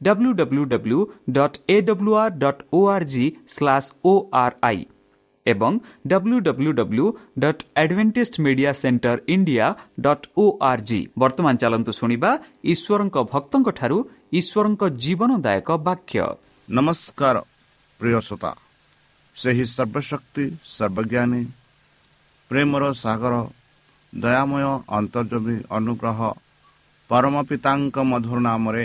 W W W dot A W R dot O R G slash O R I ଏବଂ W W W dot Adventist media centre India dot O R G ବର୍ତ୍ତମାନ ଚାଲନ୍ତୁ ଶୁଣିବା ଈଶ୍ୱରଙ୍କ ଭକ୍ତଙ୍କଠାରୁ ଈଶ୍ୱରଙ୍କ ଜୀବନଦାୟକ ବାକ୍ୟ। ନମସ୍କାର ପ୍ରିୟ ଶ୍ରୋତା। ସେହି ସର୍ବଶକ୍ତି ସର୍ବଜ୍ଞାନୀ ପ୍ରେମର ସାଗର ଦୟାମୟ ଅନ୍ତର୍ଜମୀ ଅନୁଗ୍ରହ ପରମ ପିତାଙ୍କ ମଧୁର ନାମରେ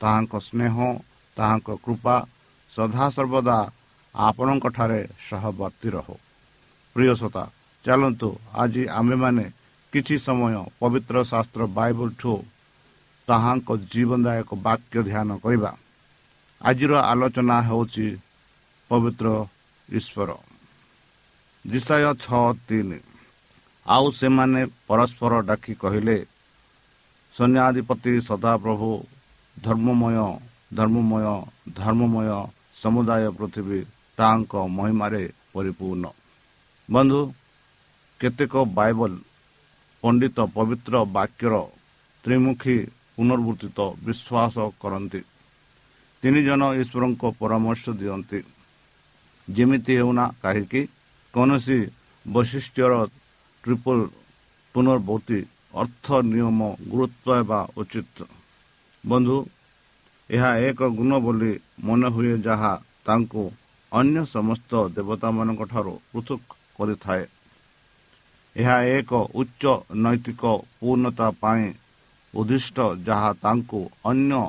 ତାହାଙ୍କ ସ୍ନେହ ତାହାଙ୍କ କୃପା ସଦାସର୍ବଦା ଆପଣଙ୍କଠାରେ ସହବର୍ତ୍ତୀ ରହୁ। ପ୍ରିୟସତା ଚାଲନ୍ତୁ ଆଜି ଆମ୍ଭେମାନେ କିଛି ସମୟ ପବିତ୍ର ଶାସ୍ତ୍ର ବାଇବଲଠୁ ତାହାଙ୍କ ଜୀବନଦାୟକ ବାକ୍ୟ ଧ୍ୟାନ କରିବା। ଆଜିର ଆଲୋଚନା ହେଉଛି ପବିତ୍ର ଈଶ୍ୱର। ବିଷୟ ଛଅ ତିନି। ଆଉ ସେମାନେ ପରସ୍ପର ଡାକି କହିଲେ ସୈନ୍ୟାଧିପତି ସଦାପ୍ରଭୁ ଧର୍ମମୟ ଧର୍ମମୟ ଧର୍ମମୟ ସମୁଦାୟ ପୃଥିବୀ ତାଙ୍କ ମହିମାରେ ପରିପୂର୍ଣ୍ଣ। ବନ୍ଧୁ କେତେକ ବାଇବଲ ପଣ୍ଡିତ ପବିତ୍ର ବାକ୍ୟର ତ୍ରିମୁଖୀ ପୁନର୍ବୃତ୍ତିତ ବିଶ୍ୱାସ କରନ୍ତି। ତିନି ଜଣ ଈଶ୍ୱରଙ୍କ ପରାମର୍ଶ ଦିଅନ୍ତି। ଯେମିତି ହେଉନା କାହିଁକି? କୌଣସି ବୈଶିଷ୍ଟ୍ୟର ଟ୍ରିପଲ ପୁନର୍ବୃତ୍ତି ଅର୍ଥ ନିୟମ ଗୁରୁତ୍ୱ ହେବା ଉଚିତ। ବନ୍ଧୁ ଏହା ଏକ ଗୁଣ ବୋଲି ମନେ ହୁଏ ଯାହା ତାଙ୍କୁ ଅନ୍ୟ ସମସ୍ତ ଦେବତାମାନଙ୍କ ଠାରୁ ପୃଥକ କରିଥାଏ। ଏହା ଏକ ଉଚ୍ଚ ନୈତିକ ପୂର୍ଣ୍ଣତା ପାଇଁ ଉଦ୍ଦିଷ୍ଟ ଯାହା ତାଙ୍କୁ ଅନ୍ୟ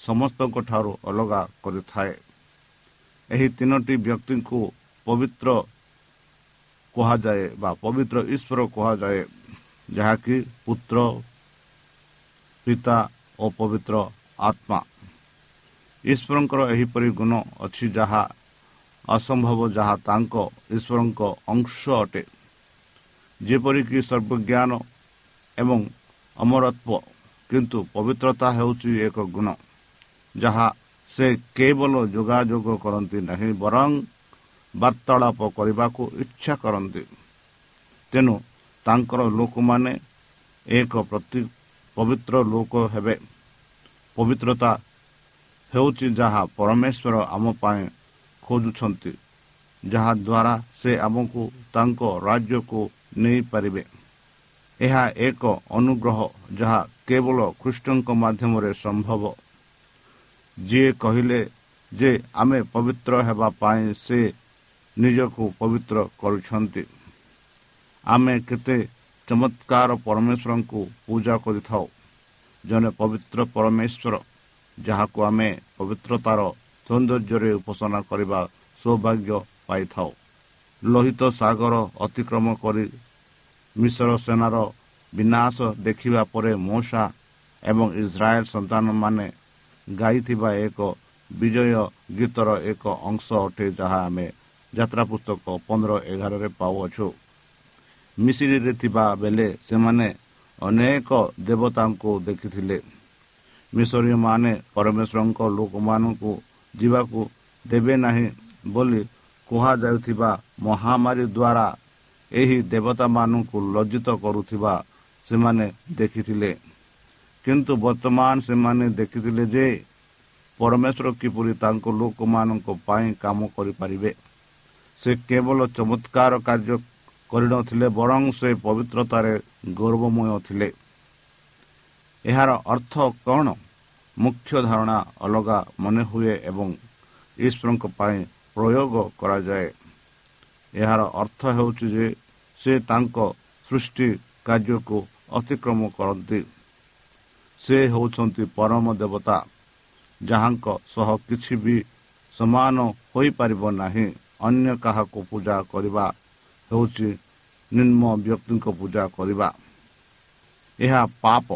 ସମସ୍ତଙ୍କ ଠାରୁ ଅଲଗା କରିଥାଏ। ଏହି ତିନୋଟି ବ୍ୟକ୍ତିଙ୍କୁ ପବିତ୍ର କୁହାଯାଏ ବା ପବିତ୍ର ଈଶ୍ୱର କୁହାଯାଏ ଯାହାକି ପୁତ୍ର ପିତା ଓ ପବିତ୍ର ଆତ୍ମା। ଈଶ୍ୱରଙ୍କର ଏହିପରି ଗୁଣ ଅଛି ଯାହା ଅସମ୍ଭବ ଯାହା ତାଙ୍କ ଈଶ୍ୱରଙ୍କ ଅଂଶ ଅଟେ। ଯେପରିକି ସର୍ବଜ୍ଞାନ ଏବଂ ଅମରତ୍ଵ କିନ୍ତୁ ପବିତ୍ରତା ହେଉଛି ଏକ ଗୁଣ ଯାହା ସେ କେବଳ ଯୋଗାଯୋଗ କରନ୍ତି ନାହିଁ ବରଂ ବାର୍ତ୍ତାଳାପ କରିବାକୁ ଇଚ୍ଛା କରନ୍ତି। ତେଣୁ ତାଙ୍କର ଲୋକମାନେ ଏକ ପ୍ରତି ପବିତ୍ର ଲୋକ ହେବେ। ପବିତ୍ରତା ହେଉଛି ଯାହା ପରମେଶ୍ୱର ଆମ ପାଇଁ ଖୋଜୁଛନ୍ତି ଯାହାଦ୍ୱାରା ସେ ଆମକୁ ତାଙ୍କ ରାଜ୍ୟକୁ ନେଇପାରିବେ। ଏହା ଏକ ଅନୁଗ୍ରହ ଯାହା କେବଳ ଖ୍ରୀଷ୍ଟଙ୍କ ମାଧ୍ୟମରେ ସମ୍ଭବ। ଯିଏ କହିଲେ ଯେ ଆମେ ପବିତ୍ର ହେବା ପାଇଁ ସେ ନିଜକୁ ପବିତ୍ର କରୁଛନ୍ତି। ଆମେ କେତେ ଚମତ୍କାର ପରମେଶ୍ୱରଙ୍କୁ ପୂଜା କରିଥାଉ। ଜଣେ ପବିତ୍ର ପରମେଶ୍ୱର ଯାହାକୁ ଆମେ ପବିତ୍ରତାର ସୌନ୍ଦର୍ଯ୍ୟରେ ଉପାସନା କରିବା ସୌଭାଗ୍ୟ ପାଇଥାଉ। ଲୋହିତ ସାଗର ଅତିକ୍ରମ କରି ମିଶ୍ର ସେନାର ବିନାଶ ଦେଖିବା ପରେ ମୂଷା ଏବଂ ଇସ୍ରାଏଲ ସନ୍ତାନମାନେ ଗାଇଥିବା ଏକ ବିଜୟ ଗୀତର ଏକ ଅଂଶ ଅଟେ ଯାହା ଆମେ ଯାତ୍ରା ପୁସ୍ତକ ପନ୍ଦର ଏଗାରରେ ପାଉଅଛୁ। ମିଶିରିରେ ଥିବା ବେଳେ ସେମାନେ ଅନେକ ଦେବତାଙ୍କୁ ଦେଖିଥିଲେ। ମିଶରୀୟମାନେ ପରମେଶ୍ୱରଙ୍କ ଲୋକମାନଙ୍କୁ ଯିବାକୁ ଦେବେ ନାହିଁ ବୋଲି କୁହାଯାଉଥିବା ମହାମାରୀ ଦ୍ୱାରା ଏହି ଦେବତାମାନଙ୍କୁ ଲଜ୍ଜିତ କରୁଥିବା ସେମାନେ ଦେଖିଥିଲେ। କିନ୍ତୁ ବର୍ତ୍ତମାନ ସେମାନେ ଦେଖିଥିଲେ ଯେ ପରମେଶ୍ୱର କିପରି ତାଙ୍କ ଲୋକମାନଙ୍କ ପାଇଁ କାମ କରିପାରିବେ। ସେ କେବଳ ଚମତ୍କାର କାର୍ଯ୍ୟ କରିନଥିଲେ ବରଂ ସେ ପବିତ୍ରତାରେ ଗୌରବମୟ ଥିଲେ। ଏହାର ଅର୍ଥ କ'ଣ? ମୁଖ୍ୟ ଧାରଣା ଅଲଗା ମନେ ହୁଏ ଏବଂ ଈଶ୍ୱରଙ୍କ ପାଇଁ ପ୍ରୟୋଗ କରାଯାଏ। ଏହାର ଅର୍ଥ ହେଉଛି ଯେ ସେ ତାଙ୍କ ସୃଷ୍ଟି କାର୍ଯ୍ୟକୁ ଅତିକ୍ରମ କରନ୍ତି। ସେ ହେଉଛନ୍ତି ପରମ ଦେବତା ଯାହାଙ୍କ ସହ କିଛି ବି ସମାନ ହୋଇପାରିବ ନାହିଁ। ଅନ୍ୟ କାହାକୁ ପୂଜା କରିବା ହେଉଛି ନିମ୍ନ ବ୍ୟକ୍ତିଙ୍କ ପୂଜା କରିବା ଏହା ପାପ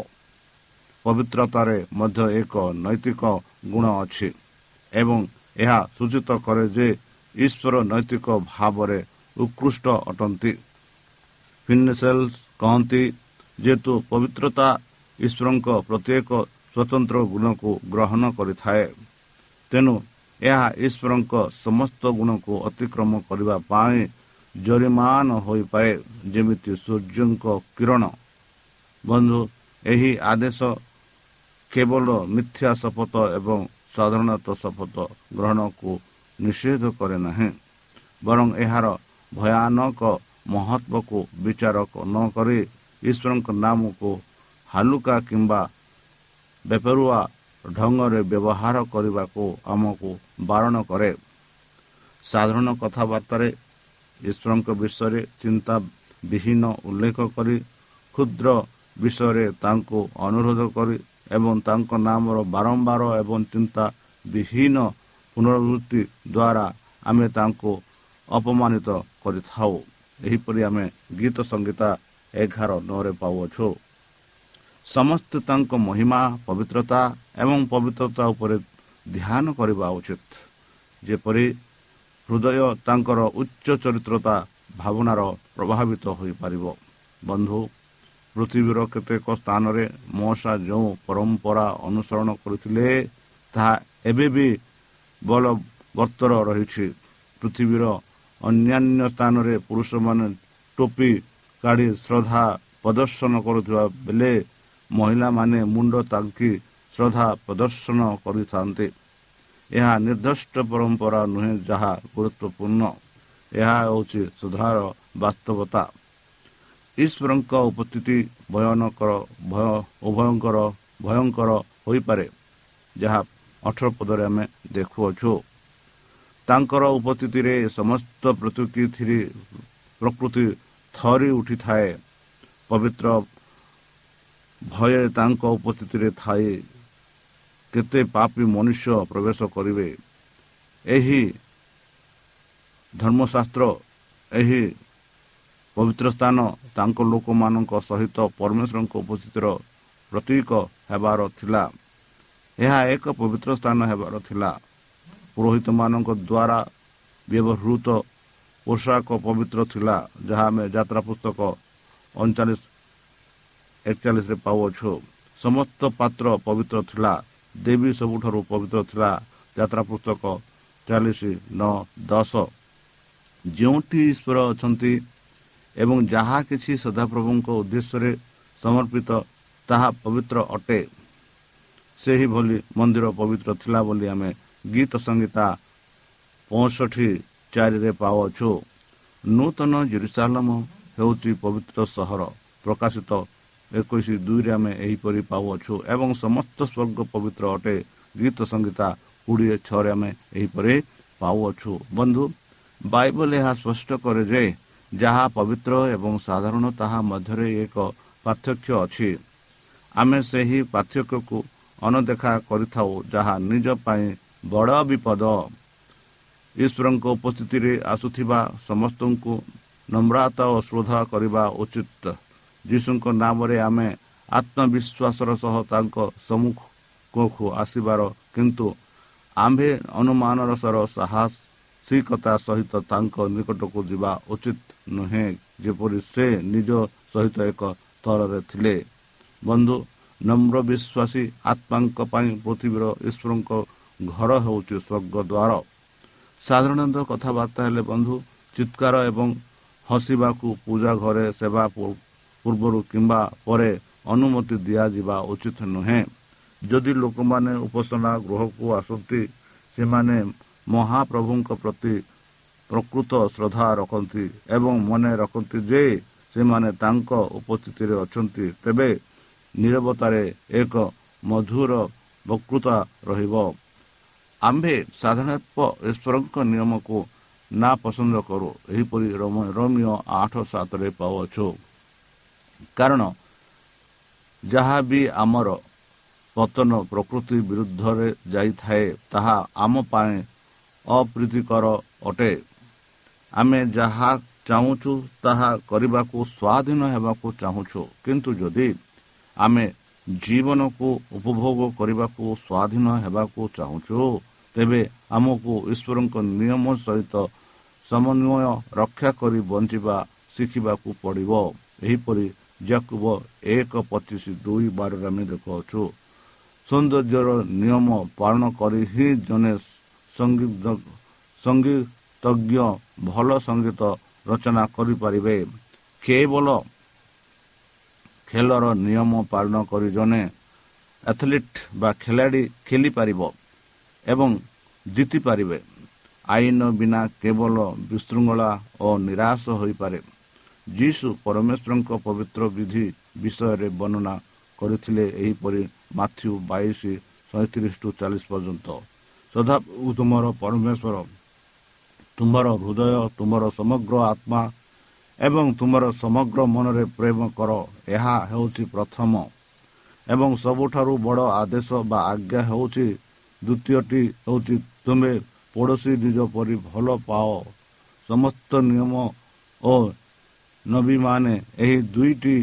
ପବିତ୍ରତାରେ ମଧ୍ୟ ଏକ ନୈତିକ ଗୁଣ ଅଛି ଏବଂ ଏହା ସୂଚିତ କରେ ଯେ ଈଶ୍ୱର ନୈତିକ ଭାବରେ ଉତ୍କୃଷ୍ଟ ଅଟନ୍ତି ଫିନେସେଲ୍ସ କହନ୍ତି ଯେହେତୁ ପବିତ୍ରତା ଈଶ୍ୱରଙ୍କ ପ୍ରତ୍ୟେକ ସ୍ୱତନ୍ତ୍ର ଗୁଣକୁ ଗ୍ରହଣ କରିଥାଏ ତେଣୁ ଏହା ଈଶ୍ୱରଙ୍କ ସମସ୍ତ ଗୁଣକୁ ଅତିକ୍ରମ କରିବା ପାଇଁ ଜରିମାନ ହୋଇପାରେ ଯେମିତି ସୂର୍ଯ୍ୟଙ୍କ କିରଣ। ବନ୍ଧୁ ଏହି ଆଦେଶ କେବଳ ମିଥ୍ୟା ଶପଥ ଏବଂ ସାଧାରଣତଃ ଶପଥ ଗ୍ରହଣକୁ ନିଷେଧ କରେ ନାହିଁ ବରଂ ଏହାର ଭୟାନକ ମହତ୍ଵକୁ ବିଚାର ନ କରି ଈଶ୍ୱରଙ୍କ ନାମକୁ ହାଲୁକା କିମ୍ବା ବେପରୁଆ ଢଙ୍ଗରେ ବ୍ୟବହାର କରିବାକୁ ଆମକୁ ବାରଣ କରେ। ସାଧାରଣ କଥାବାର୍ତ୍ତାରେ ଈଶ୍ୱରଙ୍କ ବିଷୟରେ ଚିନ୍ତା ବିହୀନ ଉଲ୍ଲେଖ କରି କ୍ଷୁଦ୍ର ବିଷୟରେ ତାଙ୍କୁ ଅନୁରୋଧ କରି ଏବଂ ତାଙ୍କ ନାମର ବାରମ୍ବାର ଏବଂ ଚିନ୍ତା ବିହୀନ ପୁନରାବୃତ୍ତି ଦ୍ୱାରା ଆମେ ତାଙ୍କୁ ଅପମାନିତ କରିଥାଉ। ଏହିପରି ଆମେ ଗୀତ ସଙ୍ଗୀତା ଏଗାର ନଅରେ ପାଉଅଛୁ। ସମସ୍ତେ ତାଙ୍କ ମହିମା ପବିତ୍ରତା ଏବଂ ପବିତ୍ରତା ଉପରେ ଧ୍ୟାନ କରିବା ଉଚିତ। ଯେପରି ହୃଦୟ ତାଙ୍କର ଉଚ୍ଚ ଚରିତ୍ରତା ଭାବନାର ପ୍ରଭାବିତ ହୋଇପାରିବ। ବନ୍ଧୁ ପୃଥିବୀର କେତେକ ସ୍ଥାନରେ ମଶା ଯେଉଁ ପରମ୍ପରା ଅନୁସରଣ କରିଥିଲେ ତାହା ଏବେ ବି ବଳବର୍ତ୍ତର ରହିଛି। ପୃଥିବୀର ଅନ୍ୟାନ୍ୟ ସ୍ଥାନରେ ପୁରୁଷମାନେ ଟୋପି କାଢ଼ି ଶ୍ରଦ୍ଧା ପ୍ରଦର୍ଶନ କରୁଥିବା ବେଳେ ମହିଳାମାନେ ମୁଣ୍ଡ ତାଙ୍କି ଶ୍ରଦ୍ଧା ପ୍ରଦର୍ଶନ କରିଥାନ୍ତି। ଏହା ନିର୍ଦ୍ଦିଷ୍ଟ ପରମ୍ପରା ନୁହେଁ ଯାହା ଗୁରୁତ୍ୱପୂର୍ଣ୍ଣ। ଏହା ହେଉଛି ସୁଧାର ବାସ୍ତବତା। ଈଶ୍ୱରଙ୍କ ଉପସ୍ଥିତି ଭୟାନକର ଭୟ ଉଭୟଙ୍କର ଭୟଙ୍କର ହୋଇପାରେ ଯାହା ଅଠର ପଦରେ ଆମେ ଦେଖୁଅଛୁ। ତାଙ୍କର ଉପସ୍ଥିତିରେ ସମସ୍ତ ପ୍ରକୃତି ପ୍ରକୃତି ଥରି ଉଠିଥାଏ। ପବିତ୍ର ଭୟ ତାଙ୍କ ଉପସ୍ଥିତିରେ ଥାଏ। କେତେ ପାପୀ ମନୁଷ୍ୟ ପ୍ରବେଶ କରିବେ ଏହି ଧର୍ମଶାସ୍ତ୍ର ଏହି ପବିତ୍ର ସ୍ଥାନ ତାଙ୍କ ଲୋକମାନଙ୍କ ସହିତ ପରମେଶ୍ୱରଙ୍କ ଉପସ୍ଥିତିର ପ୍ରତୀକ ହେବାର ଥିଲା। ଏହା ଏକ ପବିତ୍ର ସ୍ଥାନ ହେବାର ଥିଲା। ପୁରୋହିତମାନଙ୍କ ଦ୍ୱାରା ବ୍ୟବହୃତ ପୋଷାକ ପବିତ୍ର ଥିଲା ଯାହା ଆମେ ଯାତ୍ରା ପୁସ୍ତକ ଅଣଚାଳିଶ ଏକଚାଳିଶରେ ପାଉଅଛୁ। ସମସ୍ତ ପାତ୍ର ପବିତ୍ର ଥିଲା। ଦେବୀ ସବୁଠାରୁ ପବିତ୍ର ଥିଲା ଯାତ୍ରା ପୁସ୍ତକ ଚାଳିଶ ନଅ ଦଶ। ଯେଉଁଠି ଈଶ୍ୱର ଅଛନ୍ତି ଏବଂ ଯାହା କିଛି ସଦାପ୍ରଭୁଙ୍କ ଉଦ୍ଦେଶ୍ୟରେ ସମର୍ପିତ ତାହା ପବିତ୍ର ଅଟେ। ସେହିଭଳି ମନ୍ଦିର ପବିତ୍ର ଥିଲା ବୋଲି ଆମେ ଗୀତ ସଂଗୀତା ପଞ୍ଚଷଠି ଚାରିରେ ପାଉଅଛୁ। ନୂତନ ଜିରୁସାଲମ ହେଉଛି ପବିତ୍ର ସହର ପ୍ରକାଶିତ ଏକୋଇଶ ଦୁଇରେ ଆମେ ଏହିପରି ପାଉଅଛୁ ଏବଂ ସମସ୍ତ ସ୍ୱର୍ଗ ପବିତ୍ର ଅଟେ। ଗୀତ ସଂଗୀତା କୋଡ଼ିଏ ଛଅରେ ଆମେ ଏହିପରି ପାଉଅଛୁ ବନ୍ଧୁ ବାଇବଲ ଏହା ସ୍ପଷ୍ଟ କରେ ଯେ ଯାହା ପବିତ୍ର ଏବଂ ସାଧାରଣ ତାହା ମଧ୍ୟରେ ଏକ ପାର୍ଥକ୍ୟ ଅଛି। ଆମେ ସେହି ପାର୍ଥକ୍ୟକୁ ଅନଦେଖା କରିଥାଉ ଯାହା ନିଜ ପାଇଁ ବଡ଼ ବିପଦ। ଈଶ୍ୱରଙ୍କ ଉପସ୍ଥିତିରେ ଆସୁଥିବା ସମସ୍ତଙ୍କୁ ନମ୍ରତା ଓ ଶ୍ରଦ୍ଧା କରିବା ଉଚିତ। ଯୀଶୁଙ୍କ ନାମରେ ଆମେ ଆତ୍ମବିଶ୍ୱାସର ସହ ତାଙ୍କ ସମ୍ମୁଖକୁ ଆସିବାର କିନ୍ତୁ ଆମ୍ଭେ ଅନୁମାନର ସର ସାହସିକତା ସହିତ ତାଙ୍କ ନିକଟକୁ ଯିବା ଉଚିତ ନୁହେଁ ଯେପରି ସେ ନିଜ ସହିତ ଏକ ସ୍ତରରେ ଥିଲେ। ବନ୍ଧୁ ନମ୍ର ବିଶ୍ୱାସୀ ଆତ୍ମାଙ୍କ ପାଇଁ ପୃଥିବୀର ଈଶ୍ୱରଙ୍କ ଘର ହେଉଛି ସ୍ୱର୍ଗ ଦ୍ୱାର। ସାଧାରଣତଃ କଥାବାର୍ତ୍ତା ହେଲେ ବନ୍ଧୁ ଚିତ୍କାର ଏବଂ ହସିବାକୁ ପୂଜା ଘରେ ସେବା ପୂର୍ବରୁ କିମ୍ବା ପରେ ଅନୁମତି ଦିଆଯିବା ଉଚିତ ନୁହେଁ। ଯଦି ଲୋକମାନେ ଉପାସନା ଗୃହକୁ ଆସନ୍ତି ସେମାନେ ମହାପ୍ରଭୁଙ୍କ ପ୍ରତି ପ୍ରକୃତ ଶ୍ରଦ୍ଧା ରଖନ୍ତି ଏବଂ ମନେ ରଖନ୍ତି ଯେ ସେମାନେ ତାଙ୍କ ଉପସ୍ଥିତିରେ ଅଛନ୍ତି ତେବେ ନିରବତାରେ ଏକ ମଧୁର ବକୃତା ରହିବ। ଆମ୍ଭେ ସାଧାରଣତଃ ଈଶ୍ୱରଙ୍କ ନିୟମକୁ ନା ପସନ୍ଦ କରୁ। ଏହିପରି ରୋମ- ରୋମିଓ ଆଠ ସାତରେ ପାଉଅଛୁ। କାରଣ ଯାହା ବି ଆମର ପତନ ପ୍ରକୃତି ବିରୁଦ୍ଧରେ ଯାଇଥାଏ ତାହା ଆମ ପାଇଁ ଅପ୍ରୀତିକର ଅଟେ। ଆମେ ଯାହା ଚାହୁଁଛୁ ତାହା କରିବାକୁ ସ୍ୱାଧୀନ ହେବାକୁ ଚାହୁଁଛୁ। କିନ୍ତୁ ଯଦି ଆମେ ଜୀବନକୁ ଉପଭୋଗ କରିବାକୁ ସ୍ୱାଧୀନ ହେବାକୁ ଚାହୁଁଛୁ ତେବେ ଆମକୁ ଈଶ୍ୱରଙ୍କ ନିୟମ ସହିତ ସମନ୍ୱୟ ରକ୍ଷା କରି ବଞ୍ଚିବା ଶିଖିବାକୁ ପଡ଼ିବ। ଏହିପରି ଜାକୁବ ଏକ ପଚିଶ ଦୁଇ ବାରରେ ଆମେ ଦେଖୁଅଛୁ ସୌନ୍ଦର୍ଯ୍ୟର ନିୟମ ପାଳନ କରି ହିଁ ଜଣେ ସଙ୍ଗୀତ ସଙ୍ଗୀତଜ୍ଞ ଭଲ ସଙ୍ଗୀତ ରଚନା କରିପାରିବେ କେବଳ ଖେଳର ନିୟମ ପାଳନ କରି ଜଣେ ଆଥଲିଟ୍ ବା ଖେଳାଳି ଖେଳିପାରିବ ଏବଂ ଜିତିପାରିବେ ଆଇନ ବିନା କେବଳ ବିଶୃଙ୍ଖଳା ଓ ନିରାଶ ହୋଇପାରେ ଯୀଶୁ ପରମେଶ୍ୱରଙ୍କ ପବିତ୍ର ବିଧି ବିଷୟରେ ବର୍ଣ୍ଣନା କରିଥିଲେ ଏହିପରି ମାଥ୍ୟୁ ବାଇଶ ସଇଁତିରିଶ ଟୁ ଚାଳିଶ ପର୍ଯ୍ୟନ୍ତ। ସଦା ତୁମର ପରମେଶ୍ୱର ତୁମର ହୃଦୟ ତୁମର ସମଗ୍ର ଆତ୍ମା ଏବଂ ତୁମର ସମଗ୍ର ମନରେ ପ୍ରେମ କର ଏହା ହେଉଛି ପ୍ରଥମ। ଏବଂ ସବୁଠାରୁ ବଡ଼ ଆଦେଶ ବା ଆଜ୍ଞା ହେଉଛି ଦ୍ୱିତୀୟଟି ହେଉଛି ତୁମେ ପଡ଼ୋଶୀ ନିଜ ପରି ଭଲ ପାଅ। ସମସ୍ତ ନିୟମ ଓ ନବୀମାନେ ଏହି ଦୁଇଟି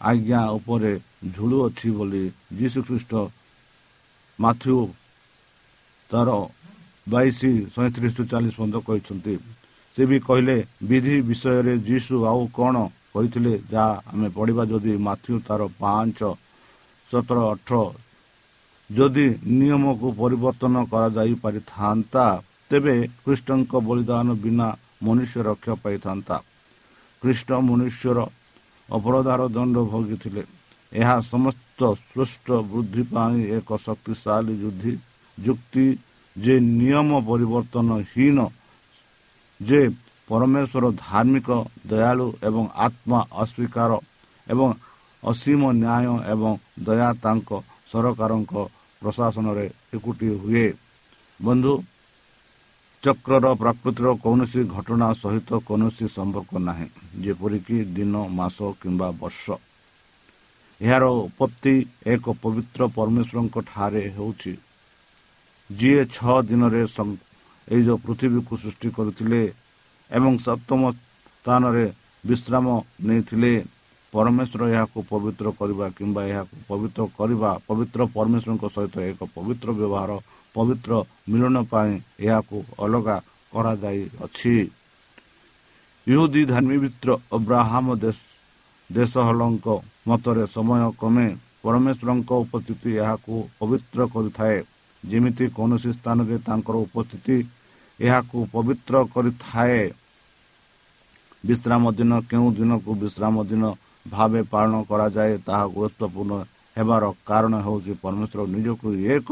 ଆଜ୍ଞା ଉପରେ ଝୁଲୁଅଛି ବୋଲି ଯୀଶୁଖ୍ରୀଷ୍ଟ ମାଥ୍ୟୁ ତାର ବାଇଶ ସଇଁତିରିଶ ଚାଳିଶ ପର୍ଯ୍ୟନ୍ତ କହିଛନ୍ତି। ସେ ବି କହିଲେ ବିଧି ବିଷୟରେ ଯୀଶୁ ଆଉ କ'ଣ କହିଥିଲେ ଯାହା ଆମେ ପଢ଼ିବା ଯଦି ମାଥ୍ୟୁ ତାର ପାଞ୍ଚ ସତର ଅଠର ଯଦି ନିୟମକୁ ପରିବର୍ତ୍ତନ କରାଯାଇପାରିଥାନ୍ତା ତେବେ ଖ୍ରୀଷ୍ଟଙ୍କ ବଳିଦାନ ବିନା ମନୁଷ୍ୟ ରକ୍ଷା ପାଇଥାନ୍ତା। ଖ୍ରୀଷ୍ଟ ମନୁଷ୍ୟର ଅପରାଧର ଦଣ୍ଡ ଭୋଗିଥିଲେ। ଏହା ସମସ୍ତ ସୃଷ୍ଟ ବୃଦ୍ଧି ପାଇଁ ଏକ ଶକ୍ତିଶାଳୀ ଯୁଦ୍ଧି ଯୁକ୍ତି ଯେ ନିୟମ ପରିବର୍ତ୍ତନହୀନ ଯେ ପରମେଶ୍ୱର ଧାର୍ମିକ ଦୟାଳୁ ଏବଂ ଆତ୍ମା ଅସ୍ୱୀକାର ଏବଂ ଅସୀମ ନ୍ୟାୟ ଏବଂ ଦୟା ତାଙ୍କ ସରକାରଙ୍କ ପ୍ରଶାସନରେ ଏକୁଟି ହୁଏ। ବନ୍ଧୁ ଚକ୍ରର ପ୍ରକୃତିର କୌଣସି ଘଟଣା ସହିତ କୌଣସି ସମ୍ପର୍କ ନାହିଁ ଯେପରିକି ଦିନ ମାସ କିମ୍ବା ବର୍ଷ। ଏହାର ଉତ୍ପତ୍ତି ଏକ ପବିତ୍ର ପରମେଶ୍ୱରଙ୍କ ଠାରେ ହେଉଛି। ଯିଏ ଛଅ ଦିନରେ ଏଇ ଯେଉଁ ପୃଥିବୀକୁ ସୃଷ୍ଟି କରିଥିଲେ ଏବଂ ସପ୍ତମ ସ୍ଥାନରେ ବିଶ୍ରାମ ନେଇଥିଲେ ପରମେଶ୍ୱର ଏହାକୁ ପବିତ୍ର କରିବା କିମ୍ବା ଏହାକୁ ପବିତ୍ର କରିବା ପବିତ୍ର ପରମେଶ୍ୱରଙ୍କ ସହିତ ଏକ ପବିତ୍ର ବ୍ୟବହାର ପବିତ୍ର ମିଳନ ପାଇଁ ଏହାକୁ ଅଲଗା କରାଯାଇଅଛି। ଇହୁଦୀ ଧାର୍ମିତ୍ର ଅବ୍ରାହମ ଦେଶ ଦେଶହଲଙ୍କ ମତରେ ସମୟ କ୍ରମେ ପରମେଶ୍ୱରଙ୍କ ଉପସ୍ଥିତି ଏହାକୁ ପବିତ୍ର କରିଥାଏ। ଯେମିତି କୌଣସି ସ୍ଥାନରେ ତାଙ୍କର ଉପସ୍ଥିତି ଏହାକୁ ପବିତ୍ର କରିଥାଏ। ବିଶ୍ରାମ ଦିନ କେଉଁ ଦିନକୁ ବିଶ୍ରାମ ଦିନ ଭାବେ ପାଳନ କରାଯାଏ ତାହା ଗୁରୁତ୍ୱପୂର୍ଣ୍ଣ ହେବାର କାରଣ ହେଉଛି ପରମେଶ୍ୱର ନିଜକୁ ଏକ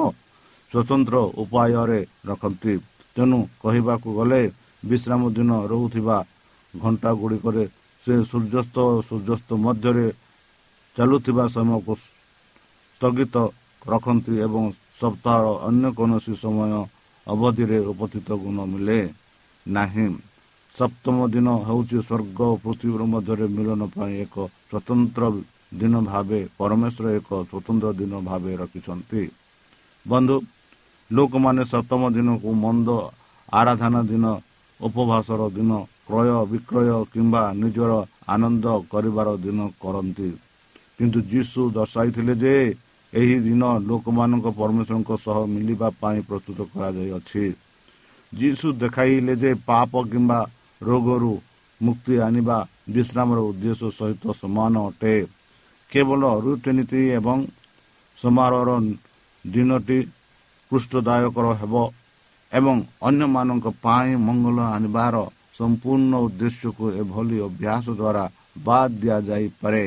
ସ୍ୱତନ୍ତ୍ର ଉପାୟରେ ରଖନ୍ତି ତେଣୁ କହିବାକୁ ଗଲେ ବିଶ୍ରାମ ଦିନ ରହୁଥିବା ଘଣ୍ଟା ଗୁଡ଼ିକରେ ସେ ସୂର୍ଯ୍ୟାସ୍ତ ଓ ସୂର୍ଯ୍ୟାସ୍ତ ମଧ୍ୟରେ ଚାଲୁଥିବା ସମୟକୁ ସ୍ଥଗିତ ରଖନ୍ତି ଏବଂ ସପ୍ତାହର ଅନ୍ୟ କୌଣସି ସମୟ ଅବଧିରେ ଉପସ୍ଥିତ ଗୁଣ ମିଳେ ନାହିଁ ସପ୍ତମ ଦିନ ହେଉଛି ସ୍ୱର୍ଗ ଓ ପୃଥିବୀର ମଧ୍ୟରେ ମିଳନ ପାଇଁ ଏକ ସ୍ୱତନ୍ତ୍ର ଦିନ ଭାବେ ପରମେଶ୍ୱର ଏକ ସ୍ୱତନ୍ତ୍ର ଦିନ ଭାବେ ରଖିଛନ୍ତି। ବନ୍ଧୁ ଲୋକମାନେ ସପ୍ତମ ଦିନକୁ ମନ୍ଦ ଆରାଧନା ଦିନ ଉପବାସର ଦିନ କ୍ରୟ ବିକ୍ରୟ କିମ୍ବା ନିଜର ଆନନ୍ଦ କରିବାର ଦିନ କରନ୍ତି। କିନ୍ତୁ ଯୀଶୁ ଦର୍ଶାଇଥିଲେ ଯେ ଏହି ଦିନ ଲୋକମାନଙ୍କ ପରମେଶ୍ୱରଙ୍କ ସହ ମିଳିବା ପାଇଁ ପ୍ରସ୍ତୁତ କରାଯାଇଅଛି। ଯୀଶୁ ଦେଖାଇଲେ ଯେ ପାପ କିମ୍ବା ରୋଗରୁ ମୁକ୍ତି ଆଣିବା ବିଶ୍ରାମର ଉଦ୍ଦେଶ୍ୟ ସହିତ ସମାନ ଅଟେ। କେବଳ ରୀତିନୀତି ଏବଂ ସମାରୋହର ଦିନଟି ପୃଷ୍ଠଦାୟକର ହେବ ଏବଂ ଅନ୍ୟମାନଙ୍କ ପାଇଁ ମଙ୍ଗଳ ଆଣିବାର ସମ୍ପୂର୍ଣ୍ଣ ଉଦ୍ଦେଶ୍ୟକୁ ଏଭଳି ଅଭ୍ୟାସ ଦ୍ୱାରା ବାଦ୍ ଦିଆଯାଇପାରେ।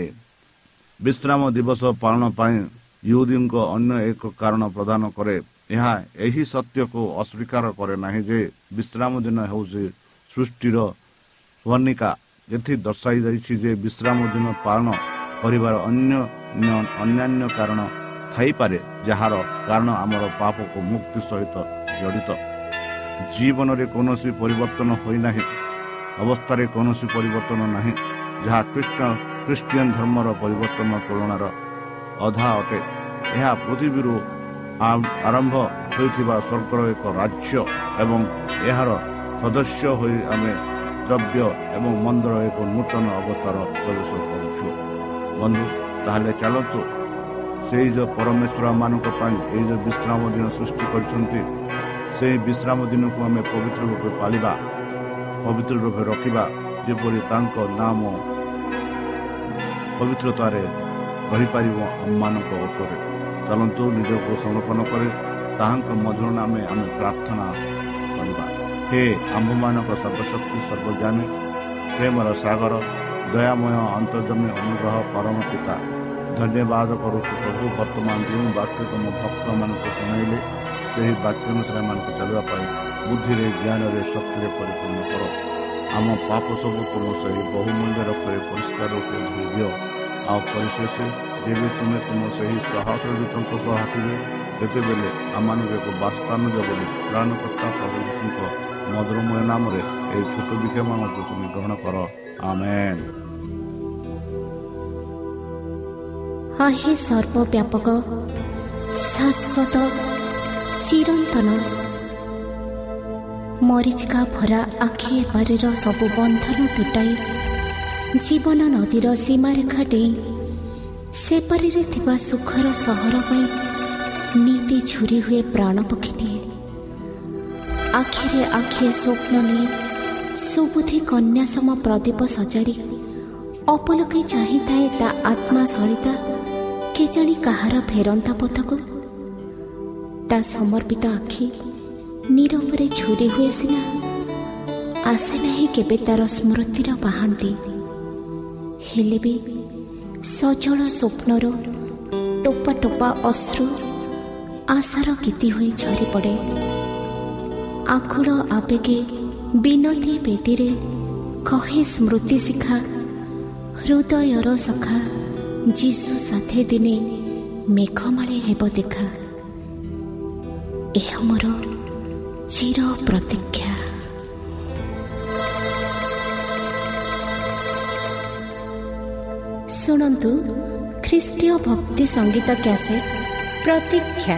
ବିଶ୍ରାମ ଦିବସ ପାଳନ ପାଇଁ ୟୁଦୀଙ୍କ ଅନ୍ୟ ଏକ କାରଣ ପ୍ରଦାନ କରେ। ଏହା ଏହି ସତ୍ୟକୁ ଅସ୍ୱୀକାର କରେ ନାହିଁ ଯେ ବିଶ୍ରାମ ଦିନ ହେଉଛି ସୃଷ୍ଟିର ବର୍ଣ୍ଣିକା ଏଠି ଦର୍ଶାଯାଇଛି ଯେ ବିଶ୍ରାମ ଦିନ ପାଳନ କରିବାର ଅନ୍ୟ ଅନ୍ୟାନ୍ୟ କାରଣ ଥାଇପାରେ ଯାହାର କାରଣ ଆମର ପାପକୁ ମୁକ୍ତି ସହିତ ଜଡ଼ିତ। ଜୀବନରେ କୌଣସି ପରିବର୍ତ୍ତନ ହୋଇନାହିଁ ଅବସ୍ଥାରେ କୌଣସି ପରିବର୍ତ୍ତନ ନାହିଁ ଯାହା ଖ୍ରୀଷ୍ଟ ଖ୍ରୀଷ୍ଟିଆନ ଧର୍ମର ପରିବର୍ତ୍ତନ ତୁଳନାର ଅଧା ଅଟେ। ଏହା ପୃଥିବୀରୁ ଆରମ୍ଭ ହୋଇଥିବା ସ୍ୱର୍ଗର ଏକ ରାଜ୍ୟ ଏବଂ ଏହାର ସଦସ୍ୟ ହୋଇ ଆମେ ଦ୍ରବ୍ୟ ଏବଂ ମନ୍ଦର ଏକ ନୂତନ ଅବସ୍ଥାର ପ୍ରବେଶ କରୁଛୁ ବନ୍ଧୁ ତାହେଲେ ଚାଲନ୍ତୁ ସେଇ ଯେଉଁ ପରମେଶ୍ୱର ମାନଙ୍କ ପାଇଁ ଏଇ ଯେଉଁ ବିଶ୍ରାମ ଦିନ ସୃଷ୍ଟି କରିଛନ୍ତି ସେହି ବିଶ୍ରାମ ଦିନକୁ ଆମେ ପବିତ୍ର ରୂପେ ପାଳିବା ପବିତ୍ର ରୂପେ ରଖିବା ଯେପରି ତାଙ୍କ ନାମ ପବିତ୍ରତାରେ ରହିପାରିବ ଆମମାନଙ୍କ ଉପରେ ଚାଲନ୍ତୁ ନିଜକୁ ସମର୍ପଣ କରି ତାହାଙ୍କ ମଧୁର ନାମେ ଆମେ ପ୍ରାର୍ଥନା ହେ ଆମ୍ଭମାନଙ୍କ ସର୍ବଶକ୍ତି ସର୍ବଜ୍ଞାନୀ ପ୍ରେମର ସାଗର ଦୟାମୟ ଅନ୍ତର୍ଜମୀ ଅନୁଗ୍ରହ ପରମ ପିତା ଧନ୍ୟବାଦ କରୁଛୁ ପ୍ରଭୁ ବର୍ତ୍ତମାନ ଯେଉଁ ବାକ୍ୟ ତୁମ ଭକ୍ତମାନଙ୍କୁ ଶୁଣାଇଲେ ସେହି ବାକ୍ୟ ଅନୁସାରେ ଏମାନଙ୍କୁ ଚାଲିବା ପାଇଁ ବୁଦ୍ଧିରେ ଜ୍ଞାନରେ ଶକ୍ତିରେ ପରିପୂର୍ଣ୍ଣ କର। ଆମ ପାପ ସବୁ ତୁମ ସେହି ବହୁମୂଲ୍ୟ ରକ୍ତରେ ପରିଷ୍କାର ରୂପେ ଧୋଇ ଦିଅ। ଆଉ ପରିଶେଷ ଯେବେ ତୁମେ ତୁମ ସେହି ସହସ୍ର ଦୂତଙ୍କ ସହ ଆସିବେ ସେତେବେଳେ ଆମମାନଙ୍କୁ ଏକ ବାସ୍ତାନ ଦେବ ବୋଲି ପ୍ରାଣକର୍ତ୍ତା ପ୍ରଭୁ ଯୀଶୁଙ୍କ ମଧୁରମୟ ନାମରେ ଏହି ଛୋଟ ବିକ୍ଷମ ମଧ୍ୟ ତୁମେ ଗ୍ରହଣ କର। ଆମେନ୍। হে ସର୍ବବ୍ୟାପକ ଶାଶ୍ୱତ ଚିରନ୍ତନ। ମରିଚିକା ଭରା ଆଖି ଏପାରିର ସବୁ ବନ୍ଧନ ତୁଟାଇ ଜୀବନ ନଦୀର ସୀମାରେଖା ଡେଇଁ ସେପାରିରେ ଥିବା ସୁଖର ସହର ପାଇଁ ନୀତି ଝୁରି ହୁଏ ପ୍ରାଣ ପକ୍ଷୀ ନିଏ ଆଖିରେ ଆଖିଏ ସ୍ୱପ୍ନ ନେଇ ସୁବୁଦ୍ଧି କନ୍ୟା ସମ ପ୍ରଦୀପ ସଜାଡ଼ି ଅପଲକେ ଚାହିଁଥାଏ ତା ଆତ୍ମା ସଳିତା କେଜାଣି କାହାର ଫେରନ୍ତା ପଥକୁ। ତା ସମର୍ପିତ ଆଖି ନୀରବରେ ଝୁରି ହୁଏ ସିନା ଆସେ ନାହିଁ କେବେ ତାର ସ୍ମୃତିର ପାହାନ୍ତି। ହେଲେ ବି ସଜଳ ସ୍ୱପ୍ନର ଟୋପା ଟୋପା ଅଶ୍ରୁ ଆଶାର ଗୀତି ହୋଇ ଝରି ଆକୁଳ ଆବେଗେ ବିନତି ବେଦୀରେ କହେ ସ୍ମୃତି ଶିଖା ହୃଦୟର ସଖା ଯୀଶୁ ସାଥେ ଦିନେ ମେଘମାଳେ ହେବ ଦେଖା। ଏହା ମୋର ଚିର ପ୍ରତୀକ୍ଷା ଶୁଣନ୍ତୁ ଖ୍ରୀଷ୍ଟୀୟ ଭକ୍ତି ସଙ୍ଗୀତ କ୍ୟାସେଟ୍ ପ୍ରତୀକ୍ଷା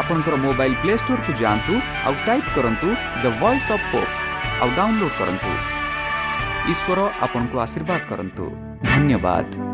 ଆପଣଙ୍କର ମୋବାଇଲ୍ ପ୍ଲେ ଷ୍ଟୋରକୁ ଯାଆନ୍ତୁ ଆଉ ଟାଇପ୍ କରନ୍ତୁ ଦ ଭଏସ୍ ଅଫ୍ ପୋପ୍ ଆଉ ଡାଉନଲୋଡ୍ କରନ୍ତୁ। ଈଶ୍ୱର ଆପଣଙ୍କୁ ଆଶୀର୍ବାଦ କରନ୍ତୁ। ଧନ୍ୟବାଦ।